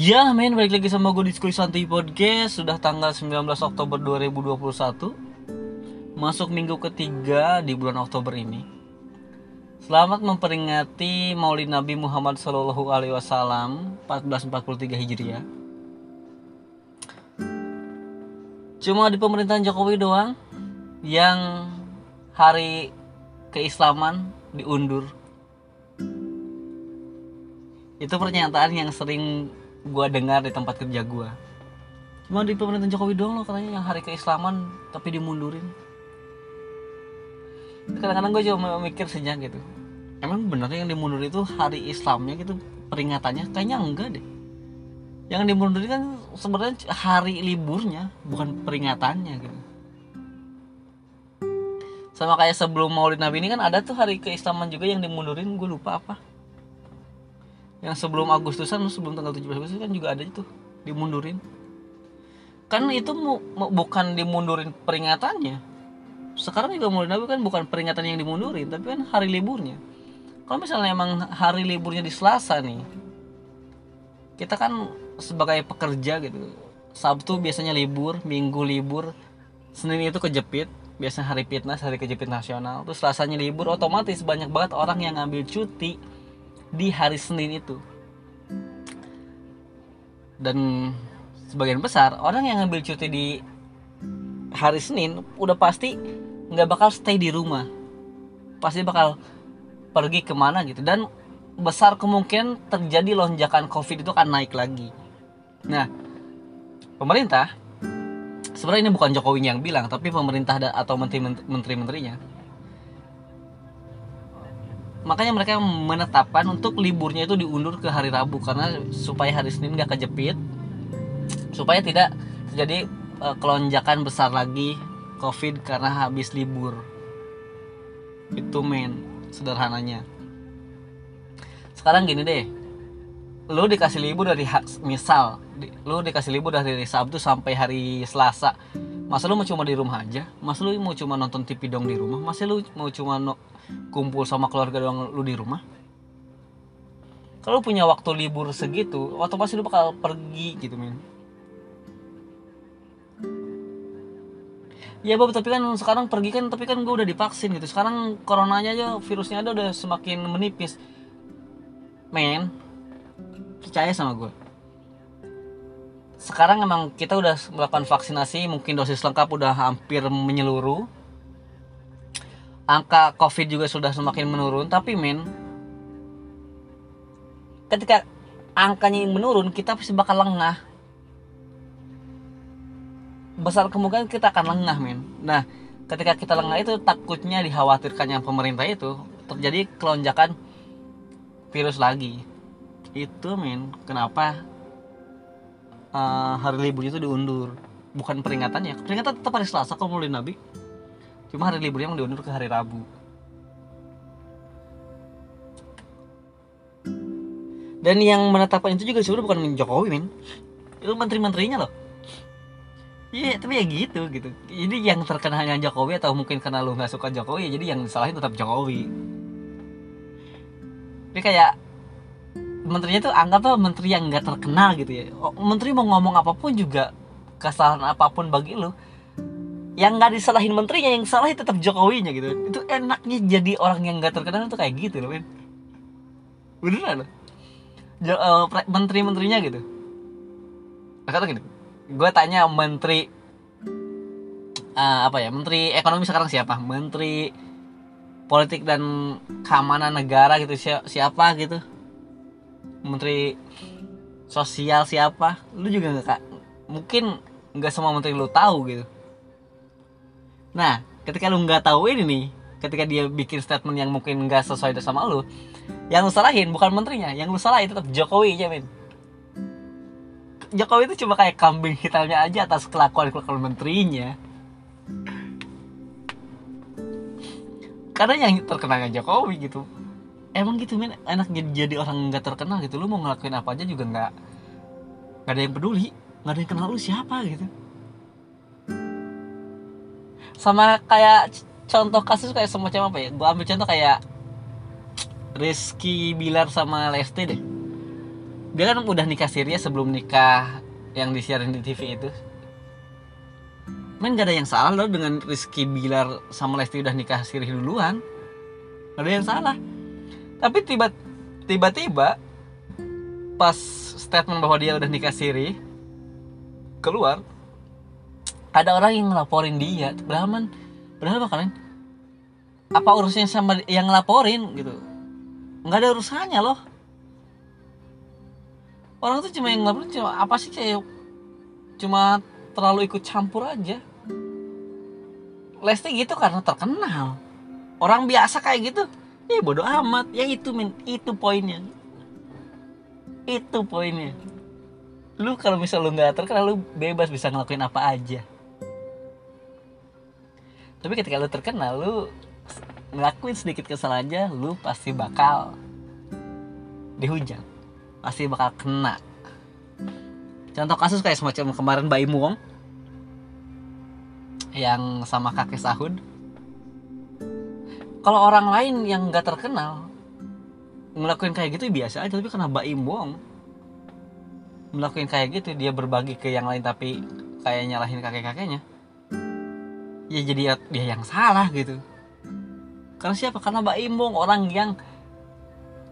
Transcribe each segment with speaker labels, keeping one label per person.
Speaker 1: Ya men, balik lagi sama gue di Skuy Santuy Podcast. Sudah tanggal 19 Oktober 2021 Masuk minggu ketiga di bulan Oktober ini. Selamat memperingati Maulid Nabi Muhammad Sallallahu Alaihi Wasallam 1443 Hijriah. Cuma di pemerintahan Jokowi doang Yang hari keislaman diundur. Itu pernyataan yang sering gue dengar di tempat kerja gue cuma di pemerintahan Jokowi doang loh katanya yang hari keislaman tapi dimundurin. Kadang-kadang gue cuma mikir sejak gitu. Emang bener yang dimundur itu hari Islamnya gitu peringatannya? Kayaknya enggak deh. Yang dimundurin kan sebenarnya hari liburnya bukan peringatannya gitu. Sama kayak sebelum Maulid Nabi ini kan ada tuh hari keislaman juga yang dimundurin gue lupa apa yang sebelum Agustusan sebelum tanggal 17 Agustus kan juga ada itu dimundurin. Kan itu mu, mu, bukan dimundurin peringatannya. Sekarang juga mulai nabi kan bukan peringatan yang dimundurin tapi kan hari liburnya. Kalau misalnya emang hari liburnya di Selasa nih kita kan sebagai pekerja gitu Sabtu biasanya libur Minggu libur Senin itu kejepit biasanya hari fitness hari kejepit nasional. Terus Selasanya libur otomatis banyak banget orang yang ngambil cuti di hari Senin itu. Dan sebagian besar orang yang ngambil cuti di hari Senin udah pasti nggak bakal stay di rumah. Pasti bakal pergi ke mana gitu dan besar kemungkinan terjadi lonjakan COVID itu akan naik lagi. Nah, pemerintah sebenarnya ini bukan Jokowi yang bilang, tapi pemerintah atau menteri-menterinya makanya mereka menetapkan untuk liburnya itu diundur ke hari Rabu karena supaya hari Senin nggak kejepit supaya tidak terjadi uh, kelonjakan besar lagi COVID karena habis libur. Itu main sederhananya. Sekarang gini deh lu dikasih libur dari misal lu dikasih libur dari Sabtu sampai hari Selasa masa lu mau cuma di rumah aja? Masa lu mau cuma nonton TV dong di rumah? Masa lu mau cuma no, kumpul sama keluarga doang lu di rumah? Kalau punya waktu libur segitu otomatis lu bakal pergi gitu men. Ya Bob, tapi kan sekarang pergi kan, tapi kan gue udah divaksin gitu. Sekarang coronanya aja, virusnya ada udah semakin menipis. Men, percaya sama gue sekarang emang kita udah melakukan vaksinasi mungkin dosis lengkap udah hampir menyeluruh. Angka covid juga sudah semakin menurun tapi men ketika angkanya menurun kita pasti bakal lengah. Besar kemungkinan kita akan lengah men nah ketika kita lengah itu takutnya dikhawatirkannya pemerintah itu terjadi kelonjakan virus lagi. Itu men kenapa uh, hari libur itu diundur. Bukan peringatannya peringatan tetap hari Selasa kalau mulai Nabi. Cuma hari liburnya yang diundur ke hari Rabu. Dan yang menetapkan itu juga sebenarnya bukan Jokowi men itu menteri-menterinya loh. Iya, yeah, tapi ya gitu gitu. Jadi yang terkena hanya Jokowi atau mungkin karena lu nggak suka Jokowi, jadi yang disalahin tetap Jokowi. Ini kayak menterinya tuh anggap tuh menteri yang nggak terkenal gitu ya. Oh, menteri mau ngomong apa pun juga kesalahan apa pun bagi lo yang nggak disalahin menterinya yang salah tetap Jokowinya gitu. Itu enaknya jadi orang yang nggak terkenal tuh kayak gitu loh men beneran loh. Jo, uh, menteri-menterinya gitu. Nah, kata gini gue tanya menteri uh, apa ya menteri ekonomi sekarang siapa? Menteri politik dan keamanan negara gitu siapa gitu menteri sosial siapa? Lu juga nggak kak? Mungkin nggak semua menteri lu tahu gitu. Nah ketika lu nggak tahu ini nih ketika dia bikin statement yang mungkin nggak sesuai sama lu yang lu salahin bukan menterinya yang lu salahin tetap Jokowi aja men Jokowi itu cuma kayak kambing hitamnya aja atas kelakuan kelakuan menterinya. Karena yang terkenalnya Jokowi gitu emang gitu men enak jadi jadi orang nggak terkenal gitu. Lu mau ngelakuin apa aja juga nggak nggak ada yang peduli. Nggak ada yang kenal lu siapa gitu. Sama kayak contoh kasus kayak semacam apa ya? Gua ambil contoh kayak Rizky Bilar sama Lesti deh. Dia kan udah nikah siri ya sebelum nikah yang disiarin di TV itu. Men gak ada yang salah loh dengan Rizky Bilar sama Lesti udah nikah siri duluan. Gak ada yang salah Tapi tiba tiba-tiba pas statement bahwa dia udah nikah siri keluar ada orang yang ngelaporin dia. Padahal man padahal kalian apa urusannya sama yang ngelaporin gitu? Nggak ada urusannya loh. Orang tuh cuma yang ngelaporin cuma apa sih kayak cuma terlalu ikut campur aja. Lesti gitu karena terkenal. Orang biasa kayak gitu ya bodoh amat. Ya itu men itu poinnya. Itu poinnya. Lu kalau misal lu nggak terkenal lu bebas bisa ngelakuin apa aja. Tapi ketika lu terkenal lu ngelakuin sedikit kesalahan aja lu pasti bakal dihujat. Pasti bakal kena. Contoh kasus kayak semacam kemarin Mbak Imuong yang sama kakek Sahud kalau orang lain yang nggak terkenal ngelakuin kayak gitu biasa aja tapi kena Mbak Imuong melakukan kayak gitu dia berbagi ke yang lain tapi kayak nyalahin kakek-kakeknya. Ya jadi dia yang salah gitu. Karena siapa? Karena Mbak Imbong orang yang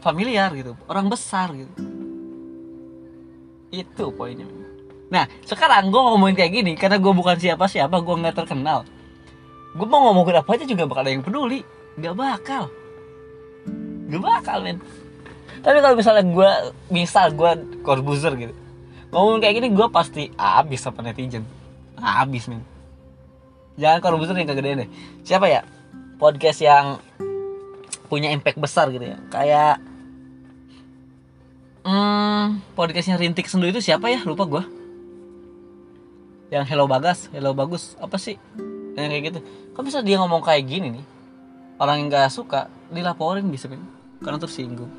Speaker 1: familiar gitu orang besar gitu. Itu poinnya. Nah sekarang gue ngomongin kayak gini karena gue bukan siapa-siapa gue nggak terkenal. Gue mau ngomongin apa aja juga bakal ada yang peduli nggak bakal. Nggak bakal men. Tapi kalau misalnya gue misal gue korbuzer gitu ngomongin kayak gini gue pasti abis apa netizen. Abis men. Jangan korbuzer yang kegedean deh. Siapa ya? Podcast yang punya impact besar gitu ya. Kayak hmm, podcastnya Rintik Sendu itu siapa ya? Lupa gue yang Hello Bagas Hello Bagus. Apa sih? Yang kayak gitu. Kok bisa dia ngomong kayak gini nih orang yang gak suka dilaporin bisa kan karena tersinggung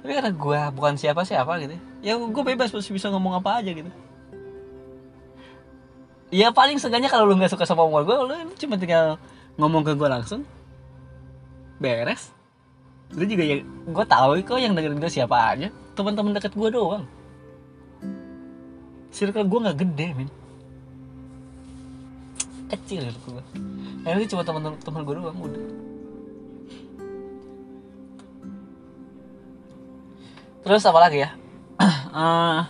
Speaker 1: tapi karena gue bukan siapa siapa gitu ya gue bebas masih bisa ngomong apa aja gitu. Ya paling seenggaknya kalau lu nggak suka sama omongan gue lu cuma tinggal ngomong ke gue langsung. Beres. Lu juga ya gue tahu kok yang dengerin gue siapa aja. Teman-teman deket gue doang. Circle gue nggak gede men kecil circle gue yang itu cuma teman-teman gue doang udah. Terus apa lagi ya? Uh,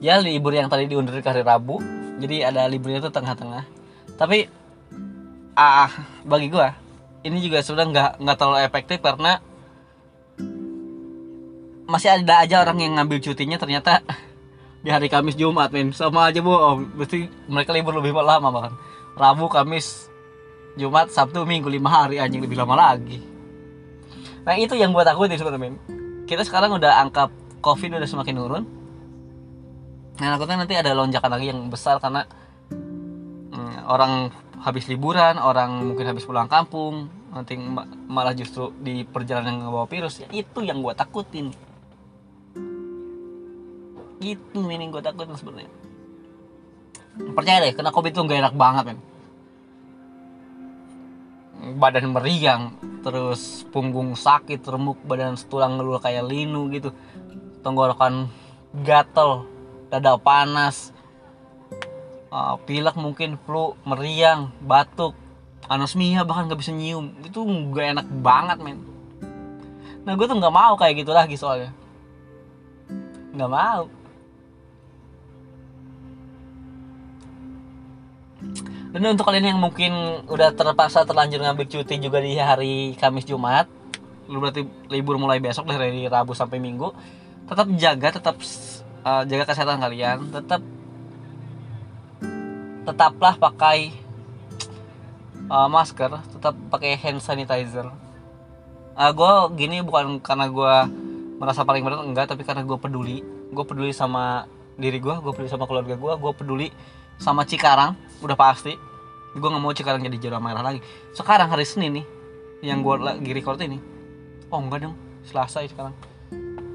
Speaker 1: ya libur yang tadi diundur ke hari Rabu. Jadi ada liburnya tuh tengah-tengah. Tapi ah bagi gua ini juga sudah nggak nggak terlalu efektif karena masih ada aja orang yang ngambil cutinya ternyata di hari Kamis Jumat men. Sama aja bohong mesti mereka libur lebih lama bahkan Rabu Kamis Jumat Sabtu Minggu lima hari anjing. Lebih lama lagi. Nah itu yang buat aku sebenarnya kita sekarang udah angka covid udah semakin turun. Nah, takutnya nanti ada lonjakan lagi yang besar karena hmm, orang habis liburan, orang mungkin habis pulang kampung, nanti malah justru di perjalanan yang bawa virus. Ya, itu yang gue takutin. Itu ini gue takutin sebenarnya. Percaya deh, kena covid itu gak enak banget kan. Badan meriang, terus punggung sakit, remuk, badan tulang ngelul kayak linu gitu. Tenggorokan gatel, dada panas uh, pilek mungkin flu meriang batuk anosmia bahkan nggak bisa nyium itu nggak enak banget men nah gue tuh nggak mau kayak gitu lagi soalnya nggak mau dan untuk kalian yang mungkin udah terpaksa terlanjur ngambil cuti juga di hari Kamis Jumat lu berarti libur mulai besok dari Rabu sampai Minggu tetap jaga tetap uh, jaga kesehatan kalian tetap tetaplah pakai uh, masker tetap pakai hand sanitizer. Uh, gue gini bukan karena gue merasa paling benar enggak tapi karena gue peduli. Gue peduli sama diri gue gue peduli sama keluarga gue gue peduli sama Cikarang udah pasti. Gue nggak mau Cikarang jadi zona merah lagi. Sekarang hari Senin nih yang gue lagi record ini. Oh enggak dong. Selasa ya sekarang.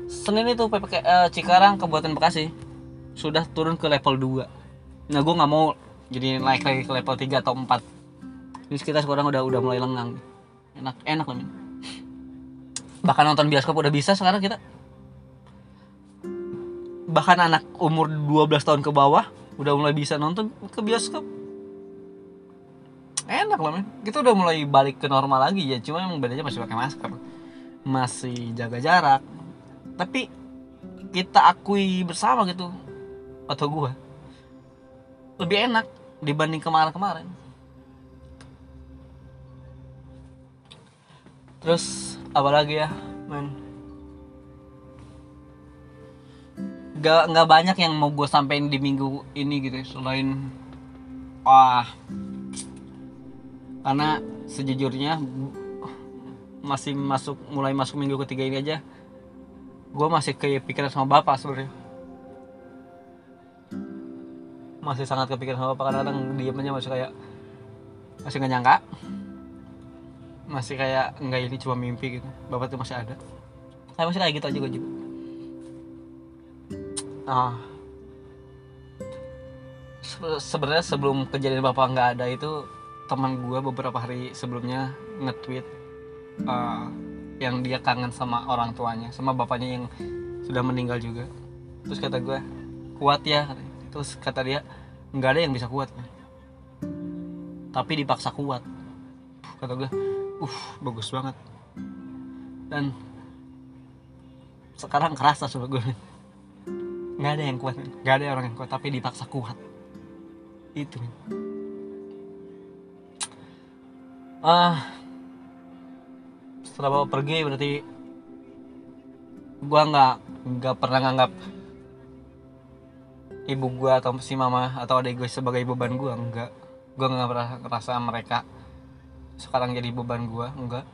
Speaker 1: Senin itu PPK uh, Cikarang Kabupaten Bekasi. Sudah turun ke level 2 nah gue nggak mau jadi naik lagi ke level 3 atau 4 ini kita sekarang udah udah mulai lengang. Enak enak lah bahkan nonton bioskop udah bisa sekarang kita. Bahkan anak umur 12 tahun ke bawah udah mulai bisa nonton ke bioskop. Enak lah men. Kita udah mulai balik ke normal lagi ya. Cuma emang bedanya masih pakai masker. Masih jaga jarak. Tapi kita akui bersama gitu atau gua lebih enak dibanding kemarin-kemarin. Terus apa lagi ya men gak nggak banyak yang mau gue sampein di minggu ini gitu ya, selain wah. Karena sejujurnya masih masuk mulai masuk minggu ketiga ini aja gue masih kepikiran sama bapak sebenarnya. Masih sangat kepikiran sama bapak kadang-kadang diemnya masih kayak masih nggak nyangka. Masih kayak enggak ini cuma mimpi gitu bapak tuh masih ada. Saya masih kayak gitu aja gue juga ah. Se- sebenarnya sebelum kejadian bapak nggak ada itu teman gue beberapa hari sebelumnya nge-tweet uh, yang dia kangen sama orang tuanya sama bapaknya yang sudah meninggal juga. Terus kata gue kuat ya terus kata dia nggak ada yang bisa kuat. Tapi dipaksa kuat. Kata gue uh bagus banget. Dan sekarang kerasa sobat gue nggak ada yang kuat. Nggak ada orang yang kuat tapi dipaksa kuat. Itu ah. Setelah bapak pergi berarti gua nggak nggak pernah nganggap ibu gua atau si mama atau adik gue sebagai beban gua enggak gua nggak pernah ngerasa mereka sekarang jadi beban gua enggak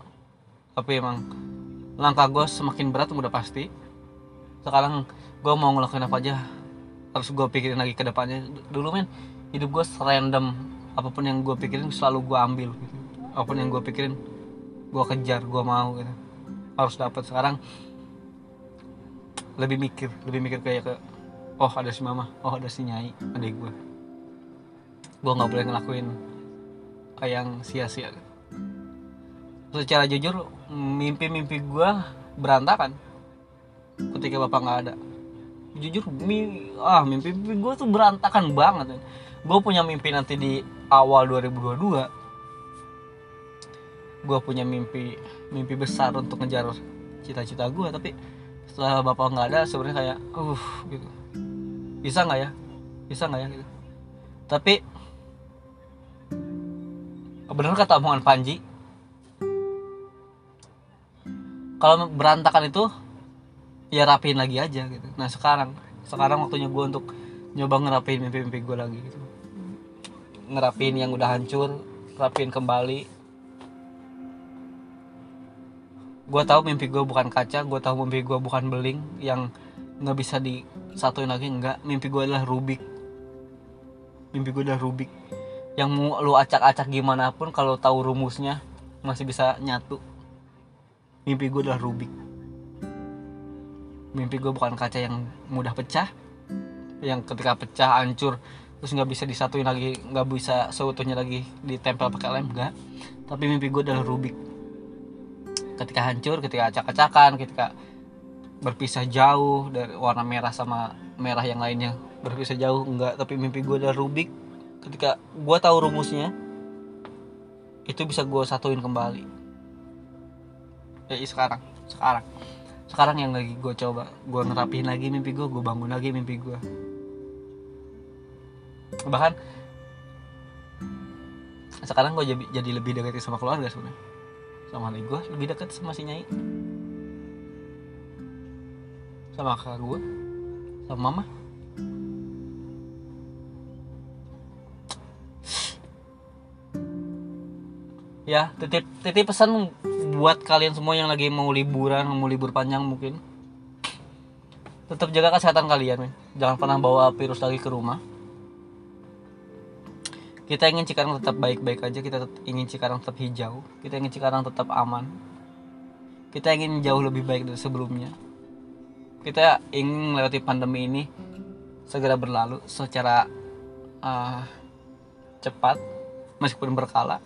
Speaker 1: tapi emang langkah gua semakin berat udah pasti sekarang gue mau ngelakuin apa aja harus gue pikirin lagi ke depannya. Dulu men hidup gue serandom. Apa pun yang gue pikirin selalu gue ambil gitu. apa pun yang gue pikirin gue kejar gue mau gitu. Harus dapat sekarang lebih mikir lebih mikir kayak ke oh ada si mama oh ada si nyai adik gue gue nggak boleh ngelakuin yang sia-sia. Secara jujur mimpi-mimpi gue berantakan ketika bapak nggak ada. Jujur mi ah mimpi, mimpi gue tuh berantakan banget gue punya mimpi nanti di awal 2022 gue punya mimpi mimpi besar untuk ngejar cita-cita gue tapi setelah bapak nggak ada sebenarnya kayak uh gitu. Bisa nggak ya? Bisa nggak ya gitu. Tapi bener kata omongan Panji kalau berantakan itu ya rapiin lagi aja gitu. Nah sekarang sekarang waktunya gue untuk nyoba ngerapiin mimpi-mimpi gue lagi gitu. Ngerapiin yang udah hancur rapiin kembali. Gue tahu mimpi gue bukan kaca gue tahu mimpi gue bukan beling yang nggak bisa disatuin lagi enggak mimpi gue adalah rubik. Mimpi gue adalah rubik. Yang mau lu acak-acak gimana pun kalau tahu rumusnya masih bisa nyatu. Mimpi gue adalah rubik mimpi gue bukan kaca yang mudah pecah yang ketika pecah hancur terus nggak bisa disatuin lagi nggak bisa seutuhnya lagi ditempel pakai lem enggak tapi mimpi gue adalah rubik. Ketika hancur ketika acak-acakan ketika berpisah jauh dari warna merah sama merah yang lainnya berpisah jauh enggak tapi mimpi gue adalah rubik. Ketika gue tahu rumusnya itu bisa gue satuin kembali. Ya sekarang sekarang sekarang yang lagi gue coba gue ngerapihin lagi mimpi gue gue bangun lagi mimpi gue bahkan sekarang gue jadi, lebih dekat sama keluarga sebenarnya. Sama adik gue lebih dekat sama si nyai. Sama kakak gue sama mama. Ya titip titip pesan buat kalian semua yang lagi mau liburan mau libur panjang mungkin. Tetap jaga kesehatan kalian men. jangan pernah bawa virus lagi ke rumah. Kita ingin Cikarang tetap baik-baik aja kita ingin Cikarang tetap hijau kita ingin Cikarang tetap aman. Kita ingin jauh lebih baik dari sebelumnya. Kita ingin melewati pandemi ini segera berlalu secara uh, cepat meskipun berkala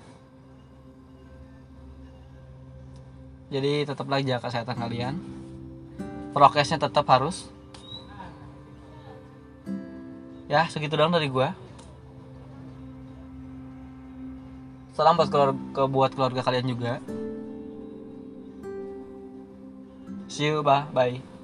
Speaker 1: jadi tetaplah jaga kesehatan kalian. Prokesnya tetap harus. Ya segitu doang dari gua. Salam buat keluarga buat keluarga kalian juga. See you bye bye